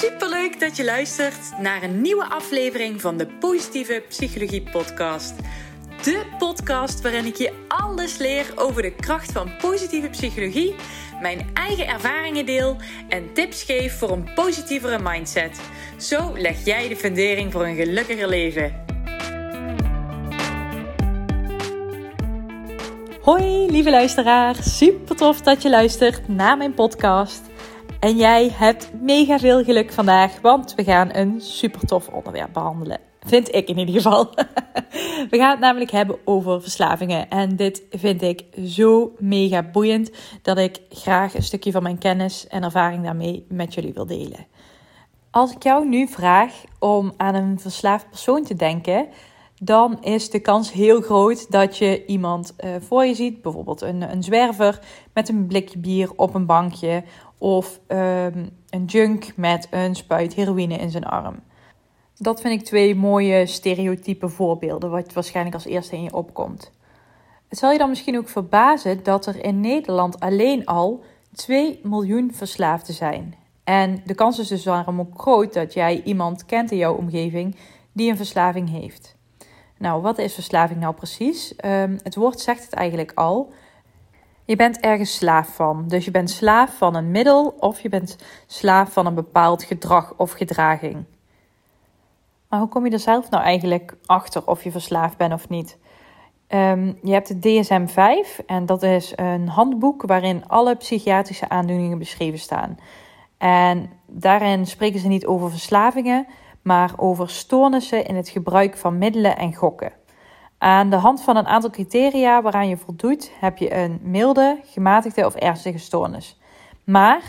Superleuk dat je luistert naar een nieuwe aflevering van de Positieve Psychologie Podcast. De podcast waarin ik je alles leer over de kracht van positieve psychologie, mijn eigen ervaringen deel en tips geef voor een positievere mindset. Zo leg jij de fundering voor een gelukkiger leven. Hoi lieve luisteraar, super tof dat je luistert naar mijn podcast. En jij hebt mega veel geluk vandaag, want we gaan een super tof onderwerp behandelen. Vind ik in ieder geval. We gaan het namelijk hebben over verslavingen. En dit vind ik zo mega boeiend dat ik graag een stukje van mijn kennis en ervaring daarmee met jullie wil delen. Als ik jou nu vraag om aan een verslaafd persoon te denken, dan is de kans heel groot dat je iemand uh, voor je ziet, bijvoorbeeld een, een zwerver met een blikje bier op een bankje of um, een junk met een spuit heroïne in zijn arm. Dat vind ik twee mooie stereotype voorbeelden, wat waarschijnlijk als eerste in je opkomt. Het zal je dan misschien ook verbazen dat er in Nederland alleen al 2 miljoen verslaafden zijn. En de kans is dus daarom ook groot dat jij iemand kent in jouw omgeving die een verslaving heeft. Nou, wat is verslaving nou precies? Um, het woord zegt het eigenlijk al. Je bent ergens slaaf van. Dus je bent slaaf van een middel of je bent slaaf van een bepaald gedrag of gedraging. Maar hoe kom je er zelf nou eigenlijk achter of je verslaafd bent of niet? Um, je hebt het DSM-5 en dat is een handboek waarin alle psychiatrische aandoeningen beschreven staan. En daarin spreken ze niet over verslavingen, maar over stoornissen in het gebruik van middelen en gokken. Aan de hand van een aantal criteria waaraan je voldoet, heb je een milde, gematigde of ernstige stoornis. Maar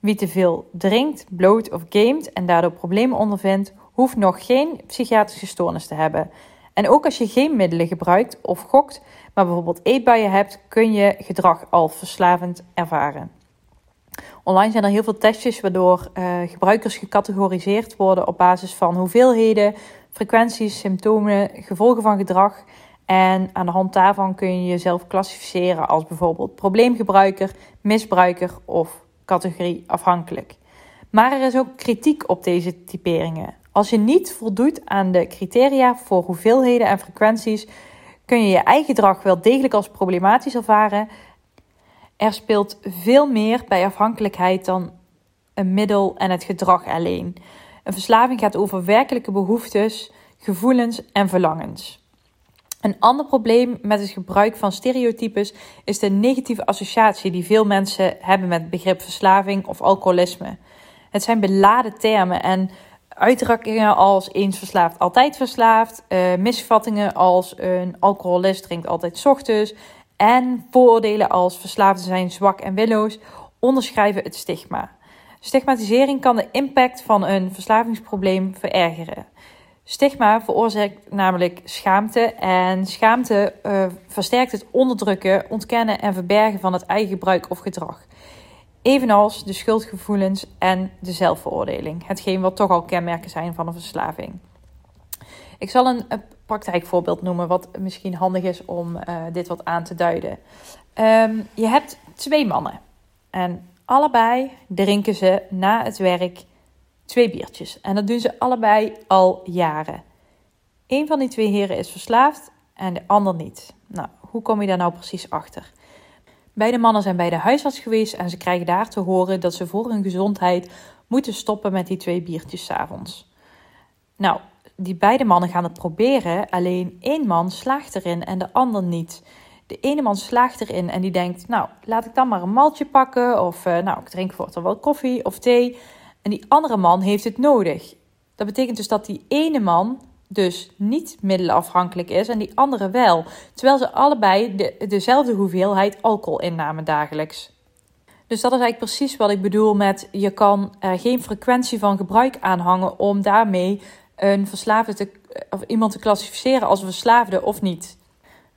wie te veel drinkt, bloot of gamet en daardoor problemen ondervindt, hoeft nog geen psychiatrische stoornis te hebben. En ook als je geen middelen gebruikt of gokt, maar bijvoorbeeld eetbuien hebt, kun je gedrag al verslavend ervaren. Online zijn er heel veel testjes waardoor uh, gebruikers gecategoriseerd worden op basis van hoeveelheden, frequenties, symptomen, gevolgen van gedrag. En aan de hand daarvan kun je jezelf klassificeren als bijvoorbeeld probleemgebruiker, misbruiker of categorie afhankelijk. Maar er is ook kritiek op deze typeringen. Als je niet voldoet aan de criteria voor hoeveelheden en frequenties, kun je je eigen gedrag wel degelijk als problematisch ervaren. Er speelt veel meer bij afhankelijkheid dan een middel en het gedrag alleen. Een verslaving gaat over werkelijke behoeftes, gevoelens en verlangens. Een ander probleem met het gebruik van stereotypes is de negatieve associatie die veel mensen hebben met het begrip verslaving of alcoholisme. Het zijn beladen termen en uitdrukkingen als eens verslaafd, altijd verslaafd, uh, misvattingen als een alcoholist drinkt altijd ochtends en vooroordelen als verslaafden zijn zwak en willoos onderschrijven het stigma. Stigmatisering kan de impact van een verslavingsprobleem verergeren. Stigma veroorzaakt namelijk schaamte en schaamte uh, versterkt het onderdrukken, ontkennen en verbergen van het eigen gebruik of gedrag. Evenals de schuldgevoelens en de zelfveroordeling, hetgeen wat toch al kenmerken zijn van een verslaving. Ik zal een, praktijkvoorbeeld noemen, wat misschien handig is om uh, dit wat aan te duiden. Um, je hebt twee mannen en allebei drinken ze na het werk twee biertjes. En dat doen ze allebei al jaren. Eén van die twee heren is verslaafd en de ander niet. Nou, hoe kom je daar nou precies achter? Beide mannen zijn bij de huisarts geweest en ze krijgen daar te horen dat ze voor hun gezondheid moeten stoppen met die twee biertjes s'avonds. Nou, die beide mannen gaan het proberen, alleen één man slaagt erin en de ander niet. De ene man slaagt erin en die denkt, nou, laat ik dan maar een maltje pakken of uh, nou, ik drink voortaan wel koffie of thee. En die andere man heeft het nodig. Dat betekent dus dat die ene man dus niet middelenafhankelijk is en die andere wel. Terwijl ze allebei de, dezelfde hoeveelheid alcohol innamen dagelijks. Dus dat is eigenlijk precies wat ik bedoel met je kan er geen frequentie van gebruik aanhangen om daarmee een verslaafde te, of iemand te klassificeren als een verslaafde of niet.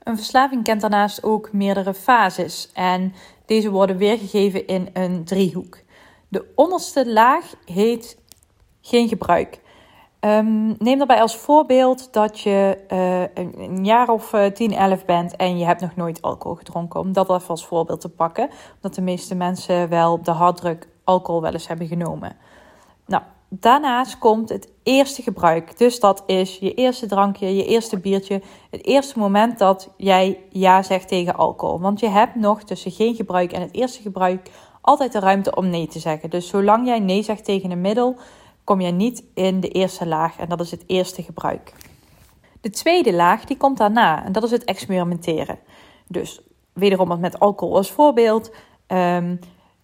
Een verslaving kent daarnaast ook meerdere fases en deze worden weergegeven in een driehoek. De onderste laag heet geen gebruik. Um, neem daarbij als voorbeeld dat je uh, een jaar of uh, 10, 11 bent en je hebt nog nooit alcohol gedronken. Om dat even als voorbeeld te pakken. Omdat de meeste mensen wel de harddruk alcohol wel eens hebben genomen. Nou, daarnaast komt het eerste gebruik. Dus dat is je eerste drankje, je eerste biertje. Het eerste moment dat jij ja zegt tegen alcohol. Want je hebt nog tussen geen gebruik en het eerste gebruik altijd de ruimte om nee te zeggen. Dus zolang jij nee zegt tegen een middel, kom je niet in de eerste laag. En dat is het eerste gebruik. De tweede laag die komt daarna en dat is het experimenteren. Dus wederom met alcohol als voorbeeld. Ehm,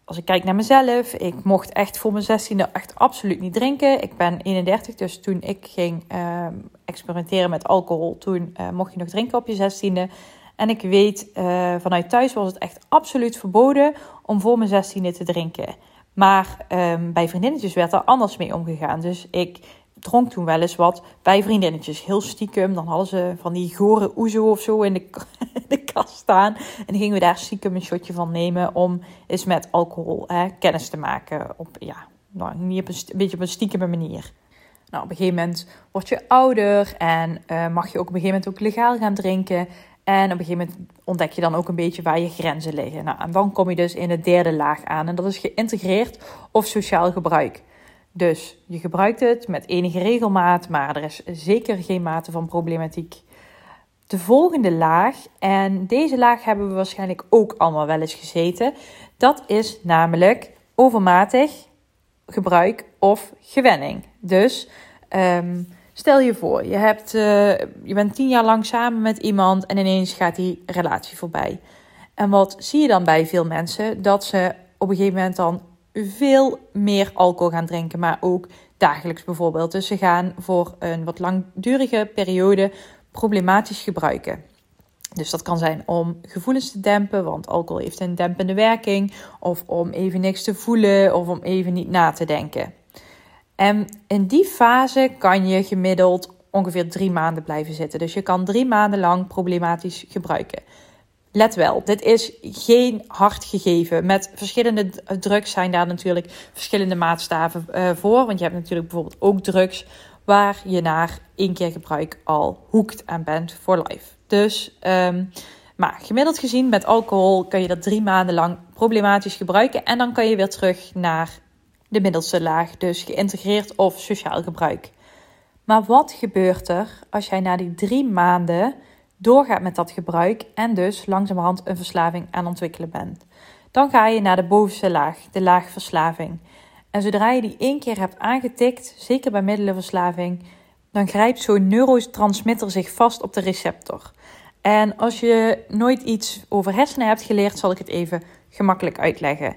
als ik kijk naar mezelf, ik mocht echt voor mijn zestiende echt absoluut niet drinken. Ik ben 31, dus toen ik ging ehm, experimenteren met alcohol, toen uh, mocht je nog drinken op je zestiende. En ik weet, uh, vanuit thuis was het echt absoluut verboden om voor mijn zestiende te drinken. Maar um, bij vriendinnetjes werd er anders mee omgegaan. Dus ik dronk toen wel eens wat bij vriendinnetjes. Heel stiekem. Dan hadden ze van die gore oezo of zo in de, de kast staan. En gingen we daar stiekem een shotje van nemen om eens met alcohol hè, kennis te maken. Op, ja, nou, niet op een, beetje op een stiekeme manier. Nou, op een gegeven moment word je ouder en uh, mag je ook op een gegeven moment ook legaal gaan drinken. En op een gegeven moment ontdek je dan ook een beetje waar je grenzen liggen. Nou, en dan kom je dus in de derde laag aan. En dat is geïntegreerd of sociaal gebruik. Dus je gebruikt het met enige regelmaat, maar er is zeker geen mate van problematiek. De volgende laag, en deze laag hebben we waarschijnlijk ook allemaal wel eens gezeten, dat is namelijk overmatig gebruik of gewenning. Dus um, stel je voor, je, hebt, uh, je bent tien jaar lang samen met iemand en ineens gaat die relatie voorbij. En wat zie je dan bij veel mensen? Dat ze op een gegeven moment dan veel meer alcohol gaan drinken, maar ook dagelijks bijvoorbeeld. Dus ze gaan voor een wat langdurige periode problematisch gebruiken. Dus dat kan zijn om gevoelens te dempen, want alcohol heeft een dempende werking, of om even niks te voelen, of om even niet na te denken. En in die fase kan je gemiddeld ongeveer drie maanden blijven zitten. Dus je kan drie maanden lang problematisch gebruiken. Let wel, dit is geen hard gegeven. Met verschillende drugs zijn daar natuurlijk verschillende maatstaven uh, voor. Want je hebt natuurlijk bijvoorbeeld ook drugs waar je naar één keer gebruik al hoekt en bent voor life. Dus, um, maar gemiddeld gezien met alcohol kun je dat drie maanden lang problematisch gebruiken. En dan kan je weer terug naar de middelste laag, dus geïntegreerd of sociaal gebruik. Maar wat gebeurt er als jij na die drie maanden doorgaat met dat gebruik en dus langzamerhand een verslaving aan ontwikkelen bent. Dan ga je naar de bovenste laag, de laag verslaving. En zodra je die één keer hebt aangetikt, zeker bij middelenverslaving, dan grijpt zo'n neurotransmitter zich vast op de receptor. En als je nooit iets over hersenen hebt geleerd, zal ik het even gemakkelijk uitleggen.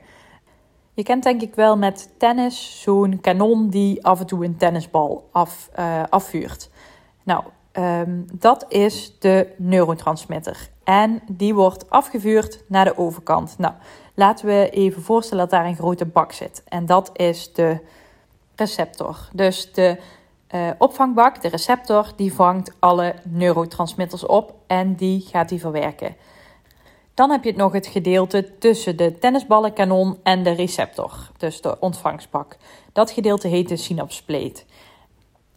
Je kent denk ik wel met tennis zo'n kanon die af en toe een tennisbal af, uh, afvuurt. Nou, Um, dat is de neurotransmitter. En die wordt afgevuurd naar de overkant. Nou, laten we even voorstellen dat daar een grote bak zit. En dat is de receptor. Dus de uh, opvangbak, de receptor, die vangt alle neurotransmitters op en die gaat die verwerken. Dan heb je nog het gedeelte tussen de tennisballenkanon en de receptor, dus de ontvangstbak. Dat gedeelte heet de synapspleet.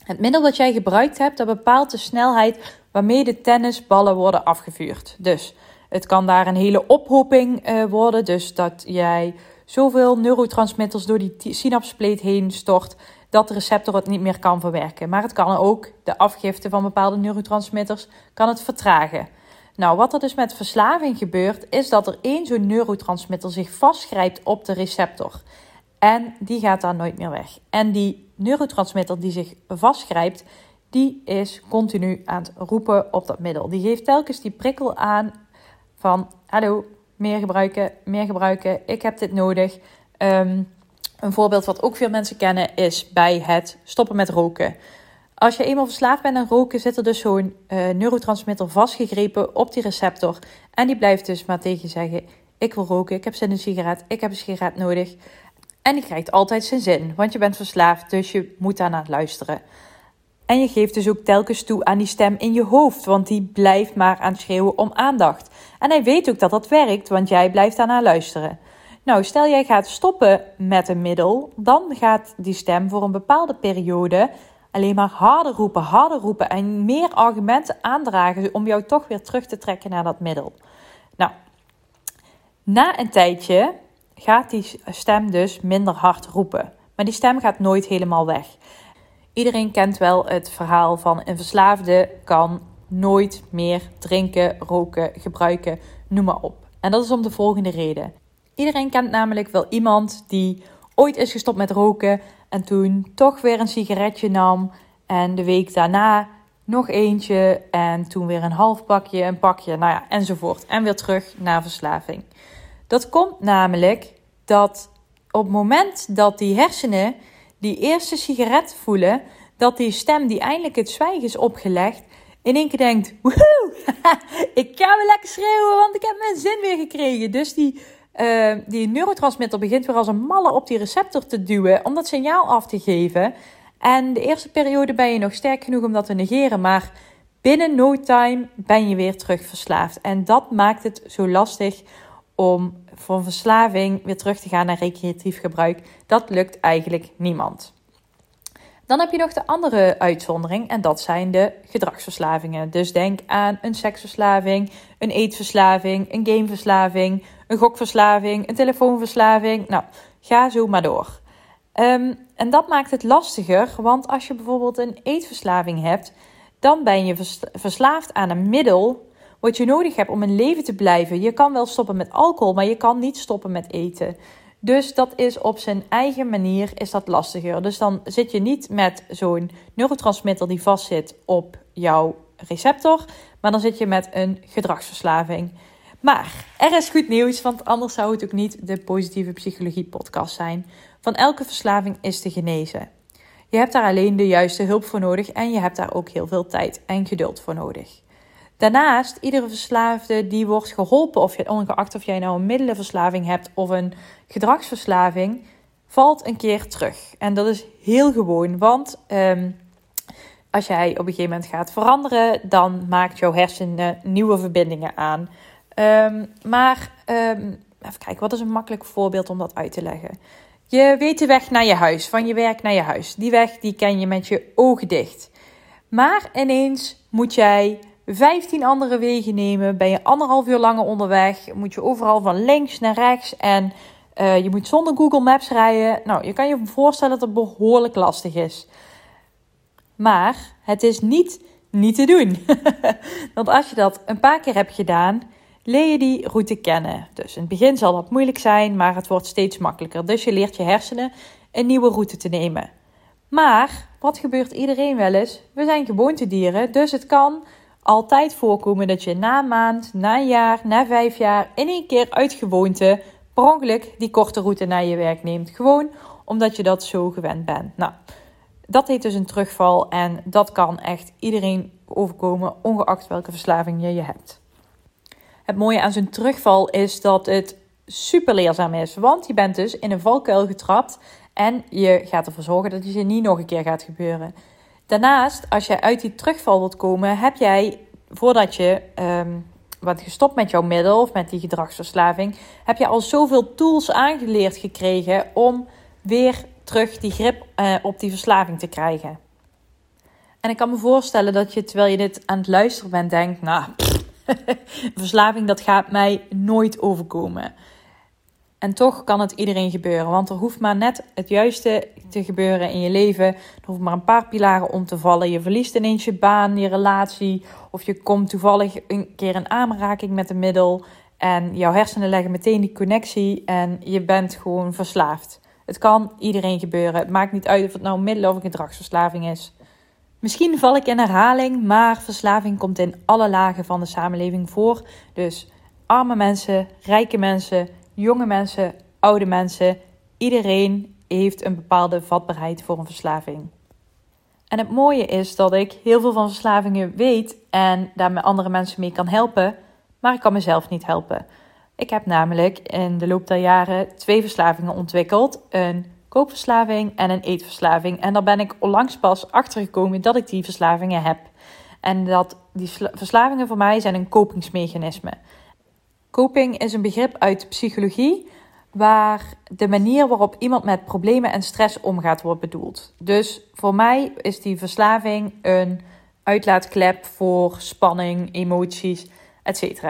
Het middel dat jij gebruikt hebt, dat bepaalt de snelheid waarmee de tennisballen worden afgevuurd. Dus het kan daar een hele ophoping uh, worden, dus dat jij zoveel neurotransmitters door die synapspleet heen stort dat de receptor het niet meer kan verwerken. Maar het kan ook de afgifte van bepaalde neurotransmitters kan het vertragen. Nou, wat er dus met verslaving gebeurt, is dat er één zo'n neurotransmitter zich vastgrijpt op de receptor. En die gaat daar nooit meer weg. En die neurotransmitter die zich vastgrijpt, die is continu aan het roepen op dat middel. Die geeft telkens die prikkel aan van hallo, meer gebruiken, meer gebruiken, ik heb dit nodig. Um, een voorbeeld wat ook veel mensen kennen is bij het stoppen met roken. Als je eenmaal verslaafd bent aan roken, zit er dus zo'n uh, neurotransmitter vastgegrepen op die receptor. En die blijft dus maar tegen zeggen: Ik wil roken, ik heb zin in een sigaret, ik heb een sigaret nodig. En die krijgt altijd zijn zin, want je bent verslaafd, dus je moet daarnaar luisteren. En je geeft dus ook telkens toe aan die stem in je hoofd, want die blijft maar aan het schreeuwen om aandacht. En hij weet ook dat dat werkt, want jij blijft daarnaar luisteren. Nou, stel jij gaat stoppen met een middel, dan gaat die stem voor een bepaalde periode alleen maar harder roepen, harder roepen en meer argumenten aandragen om jou toch weer terug te trekken naar dat middel. Nou, na een tijdje gaat die stem dus minder hard roepen. maar die stem gaat nooit helemaal weg. Iedereen kent wel het verhaal van een verslaafde kan nooit meer drinken, roken, gebruiken, noem maar op. En dat is om de volgende reden. Iedereen kent namelijk wel iemand die ooit is gestopt met roken en toen toch weer een sigaretje nam en de week daarna nog eentje en toen weer een half pakje, een pakje, nou ja, enzovoort. En weer terug naar verslaving. Dat komt namelijk dat op het moment dat die hersenen die eerste sigaret voelen, dat die stem die eindelijk het zwijgen is opgelegd, in één keer denkt: Woehoe, ik ga weer lekker schreeuwen, want ik heb mijn zin weer gekregen. Dus die, uh, die neurotransmitter begint weer als een malle op die receptor te duwen om dat signaal af te geven. En de eerste periode ben je nog sterk genoeg om dat te negeren, maar binnen no time ben je weer terug verslaafd. En dat maakt het zo lastig om van verslaving weer terug te gaan naar recreatief gebruik. Dat lukt eigenlijk niemand. Dan heb je nog de andere uitzondering en dat zijn de gedragsverslavingen. Dus denk aan een seksverslaving, een eetverslaving, een gameverslaving, een gokverslaving, een telefoonverslaving. Nou, ga zo maar door. Ehm, en dat maakt het lastiger, want als je bijvoorbeeld een eetverslaving hebt, dan ben je verslaafd aan een middel wat je nodig hebt om in leven te blijven. Je kan wel stoppen met alcohol, maar je kan niet stoppen met eten. Dus dat is op zijn eigen manier is dat lastiger. Dus dan zit je niet met zo'n neurotransmitter die vastzit op jouw receptor, maar dan zit je met een gedragsverslaving. Maar er is goed nieuws, want anders zou het ook niet de positieve psychologie podcast zijn. Van elke verslaving is te genezen. Je hebt daar alleen de juiste hulp voor nodig en je hebt daar ook heel veel tijd en geduld voor nodig. Daarnaast, iedere verslaafde die wordt geholpen, of je, ongeacht of jij nou een middelenverslaving hebt of een gedragsverslaving, valt een keer terug. En dat is heel gewoon, want um, als jij op een gegeven moment gaat veranderen, dan maakt jouw hersenen nieuwe verbindingen aan. Um, maar um, even kijken, wat is een makkelijk voorbeeld om dat uit te leggen? Je weet de weg naar je huis, van je werk naar je huis. Die weg die ken je met je ogen dicht. Maar ineens moet jij 15 andere wegen nemen. Ben je anderhalf uur langer onderweg. Moet je overal van links naar rechts. En uh, je moet zonder Google Maps rijden. Nou, je kan je voorstellen dat het behoorlijk lastig is. Maar het is niet niet te doen. Want als je dat een paar keer hebt gedaan, leer je die route kennen. Dus in het begin zal dat moeilijk zijn, maar het wordt steeds makkelijker. Dus je leert je hersenen een nieuwe route te nemen. Maar wat gebeurt iedereen wel eens? We zijn gewoontedieren, dus het kan altijd voorkomen dat je na maand, na jaar, na vijf jaar in één keer uit gewoonte per ongeluk die korte route naar je werk neemt. Gewoon omdat je dat zo gewend bent. Nou, dat heet dus een terugval en dat kan echt iedereen overkomen, ongeacht welke verslaving je, je hebt. Het mooie aan zo'n terugval is dat het super leerzaam is, want je bent dus in een valkuil getrapt en je gaat ervoor zorgen dat het je niet nog een keer gaat gebeuren. Daarnaast, als je uit die terugval wilt komen, heb jij voordat je um, wat gestopt met jouw middel of met die gedragsverslaving, heb je al zoveel tools aangeleerd gekregen om weer terug die grip uh, op die verslaving te krijgen. En ik kan me voorstellen dat je terwijl je dit aan het luisteren bent denkt, nou, verslaving dat gaat mij nooit overkomen. En toch kan het iedereen gebeuren, want er hoeft maar net het juiste te gebeuren in je leven. Er hoeft maar een paar pilaren om te vallen. Je verliest ineens je baan, je relatie, of je komt toevallig een keer in aanraking met een middel. En jouw hersenen leggen meteen die connectie en je bent gewoon verslaafd. Het kan iedereen gebeuren. Het maakt niet uit of het nou middel of een gedragsverslaving is. Misschien val ik in herhaling, maar verslaving komt in alle lagen van de samenleving voor. Dus arme mensen, rijke mensen, jonge mensen, oude mensen, iedereen heeft een bepaalde vatbaarheid voor een verslaving. En het mooie is dat ik heel veel van verslavingen weet en daar met andere mensen mee kan helpen, maar ik kan mezelf niet helpen. Ik heb namelijk in de loop der jaren twee verslavingen ontwikkeld: een koopverslaving en een eetverslaving. En daar ben ik onlangs pas achter gekomen dat ik die verslavingen heb. En dat die verslavingen voor mij zijn een kopingsmechanisme. Coping is een begrip uit psychologie waar de manier waarop iemand met problemen en stress omgaat wordt bedoeld. Dus voor mij is die verslaving een uitlaatklep voor spanning, emoties, etc.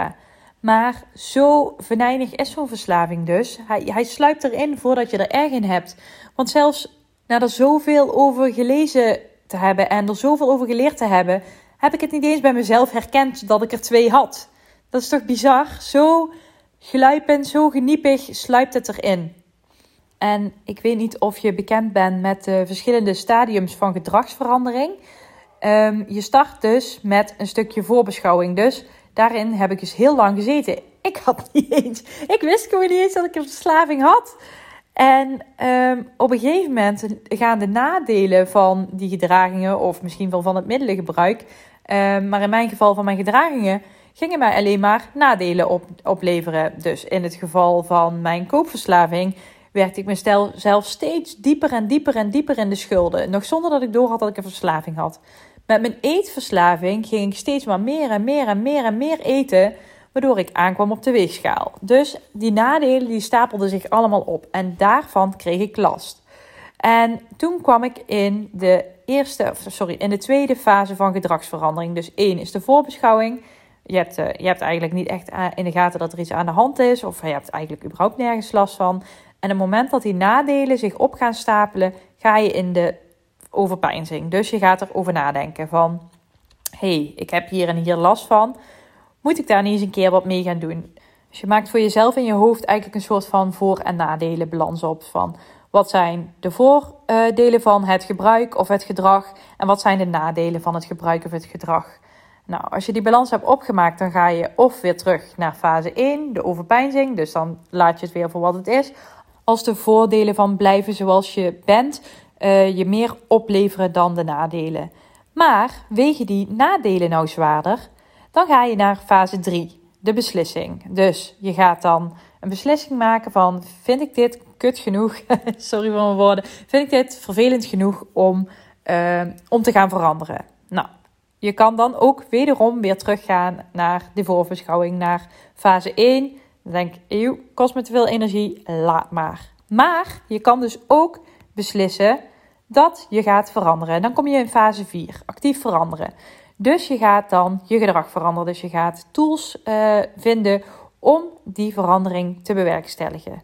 Maar zo venijnig is zo'n verslaving dus. Hij, hij sluipt erin voordat je er erg in hebt. Want zelfs na er zoveel over gelezen te hebben en er zoveel over geleerd te hebben, heb ik het niet eens bij mezelf herkend dat ik er twee had. Dat is toch bizar? Zo gluipend, zo geniepig sluipt het erin. En ik weet niet of je bekend bent met de verschillende stadiums van gedragsverandering. Ehm, je start dus met een stukje voorbeschouwing. Dus daarin heb ik dus heel lang gezeten. Ik had niet eens, ik wist gewoon niet eens dat ik een verslaving had. En um, op een gegeven moment gaan de nadelen van die gedragingen, of misschien wel van het middelengebruik, um, maar in mijn geval van mijn gedragingen, gingen mij alleen maar nadelen op, opleveren. Dus in het geval van mijn koopverslaving werkte ik mezelf steeds dieper en dieper en dieper in de schulden. Nog zonder dat ik door had dat ik een verslaving had. Met mijn eetverslaving ging ik steeds maar meer en meer en meer en meer eten, waardoor ik aankwam op de weegschaal. Dus die nadelen die stapelden zich allemaal op en daarvan kreeg ik last. En toen kwam ik in de eerste, sorry, in de tweede fase van gedragsverandering. Dus één is de voorbeschouwing. Je hebt, uh, je hebt eigenlijk niet echt eh, in de gaten dat er iets aan de hand is, of je hebt eigenlijk überhaupt nergens last van. En op het moment dat die nadelen zich op gaan stapelen, ga je in de overpeinzing. Dus je gaat erover nadenken van, hey, ik heb hier en hier last van. Moet ik daar niet eens een keer wat mee gaan doen? Dus je maakt voor jezelf in je hoofd eigenlijk een soort van voor- en nadelenbalans op. Van wat zijn de voordelen van het gebruik of het gedrag en wat zijn de nadelen van het gebruik of het gedrag. Nou, als je die balans hebt opgemaakt, dan ga je of weer terug naar fase 1, de overpeinzing. Dus dan laat je het weer voor wat het is. Als de voordelen van blijven zoals je bent, uh, je meer opleveren dan de nadelen. Maar wegen die nadelen nou zwaarder, dan ga je naar fase 3, de beslissing. Dus je gaat dan een beslissing maken van: vind ik dit kut genoeg? Sorry voor mijn woorden. Vind ik dit vervelend genoeg om, uh, om te gaan veranderen? Nou, je kan dan ook wederom weer teruggaan naar de voorbeschouwing, naar fase 1. Dan denk ik, kost me te veel energie, laat maar. Maar je kan dus ook beslissen dat je gaat veranderen. Dan kom je in fase 4, actief veranderen. Dus je gaat dan je gedrag veranderen. Dus je gaat tools uh, vinden om die verandering te bewerkstelligen.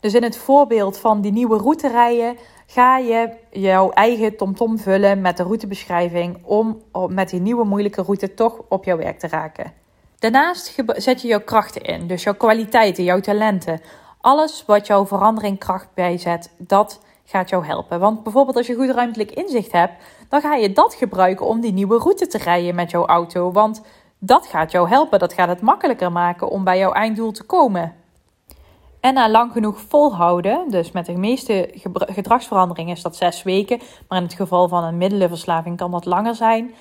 Dus in het voorbeeld van die nieuwe route rijden, ga je jouw eigen TomTom vullen met de routebeschrijving om met die nieuwe moeilijke route toch op jouw werk te raken. Daarnaast zet je jouw krachten in, dus jouw kwaliteiten, jouw talenten. Alles wat jouw verandering kracht bijzet, dat gaat jou helpen. Want bijvoorbeeld als je goed ruimtelijk inzicht hebt, dan ga je dat gebruiken om die nieuwe route te rijden met jouw auto. Want dat gaat jou helpen, dat gaat het makkelijker maken om bij jouw einddoel te komen. En na lang genoeg volhouden, dus met de meeste gedragsveranderingen is dat zes weken, maar in het geval van een middelenverslaving kan dat langer zijn.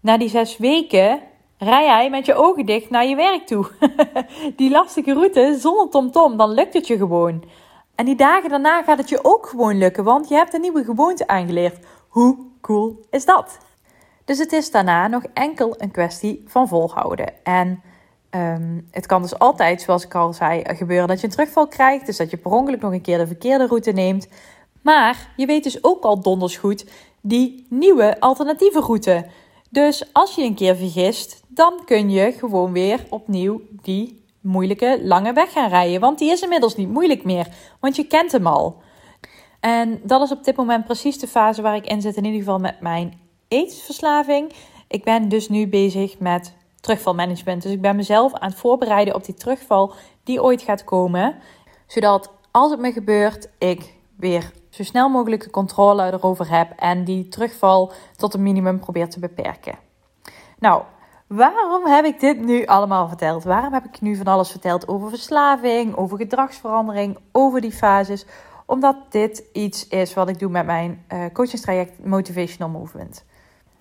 Na die zes weken rij jij met je ogen dicht naar je werk toe. die lastige route zonder tomtom, dan lukt het je gewoon. En die dagen daarna gaat het je ook gewoon lukken, want je hebt een nieuwe gewoonte aangeleerd. Hoe cool is dat? Dus het is daarna nog enkel een kwestie van volhouden. En um, het kan dus altijd, zoals ik al zei, gebeuren dat je een terugval krijgt. Dus dat je per ongeluk nog een keer de verkeerde route neemt. Maar je weet dus ook al donders goed die nieuwe alternatieve route. Dus als je een keer vergist, dan kun je gewoon weer opnieuw die moeilijke lange weg gaan rijden. Want die is inmiddels niet moeilijk meer, want je kent hem al. En dat is op dit moment precies de fase waar ik in zit, in ieder geval met mijn eetverslaving. Ik ben dus nu bezig met terugvalmanagement. Dus ik ben mezelf aan het voorbereiden op die terugval die ooit gaat komen. Zodat als het me gebeurt, ik weer zo snel mogelijk de controle erover heb en die terugval tot een minimum probeer te beperken. Nou, waarom heb ik dit nu allemaal verteld? Waarom heb ik nu van alles verteld over verslaving, over gedragsverandering, over die fases? Omdat dit iets is wat ik doe met mijn uh, coachingstraject Motivational Movement.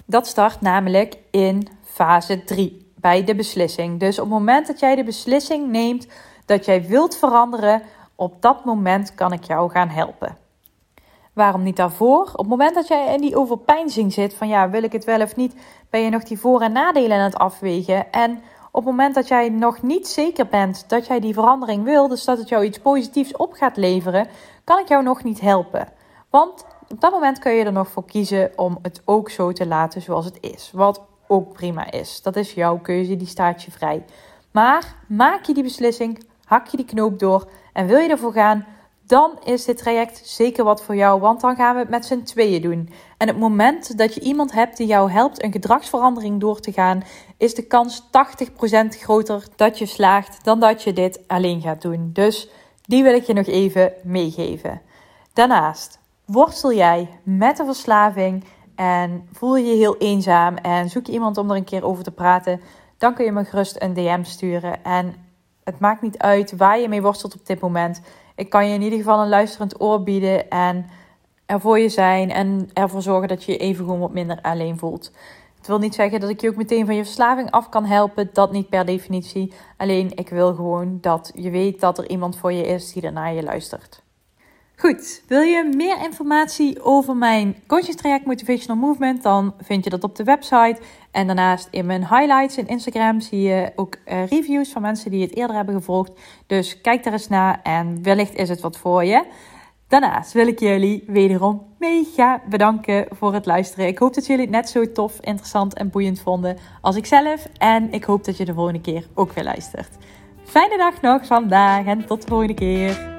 Dat start namelijk in fase 3 bij de beslissing. Dus op het moment dat jij de beslissing neemt dat jij wilt veranderen, op dat moment kan ik jou gaan helpen. Waarom niet daarvoor? Op het moment dat jij in die overpeinzing zit van ja, wil ik het wel of niet, ben je nog die voor- en nadelen aan het afwegen. En op het moment dat jij nog niet zeker bent dat jij die verandering wil, dus dat het jou iets positiefs op gaat leveren, kan ik jou nog niet helpen. Want op dat moment kun je er nog voor kiezen om het ook zo te laten zoals het is. Wat ook prima is. Dat is jouw keuze, die staat je vrij. Maar maak je die beslissing, hak je die knoop door en wil je ervoor gaan, dan is dit traject zeker wat voor jou, want dan gaan we het met z'n tweeën doen. En het moment dat je iemand hebt die jou helpt een gedragsverandering door te gaan, is de kans 80% groter dat je slaagt dan dat je dit alleen gaat doen. Dus die wil ik je nog even meegeven. Daarnaast, worstel jij met een verslaving en voel je je heel eenzaam en zoek je iemand om er een keer over te praten, dan kun je me gerust een DM sturen. En het maakt niet uit waar je mee worstelt op dit moment. Ik kan je in ieder geval een luisterend oor bieden en er voor je zijn en ervoor zorgen dat je je even gewoon wat minder alleen voelt. Het wil niet zeggen dat ik je ook meteen van je verslaving af kan helpen, dat niet per definitie. Alleen ik wil gewoon dat je weet dat er iemand voor je is die er naar je luistert. Goed, wil je meer informatie over mijn coaching traject Motivational Movement, dan vind je dat op de website. En daarnaast in mijn highlights in Instagram zie je ook uh, reviews van mensen die het eerder hebben gevolgd. Dus kijk daar eens naar en wellicht is het wat voor je. Daarnaast wil ik jullie wederom mega bedanken voor het luisteren. Ik hoop dat jullie het net zo tof, interessant en boeiend vonden als ik zelf. En ik hoop dat je de volgende keer ook weer luistert. Fijne dag nog vandaag en tot de volgende keer.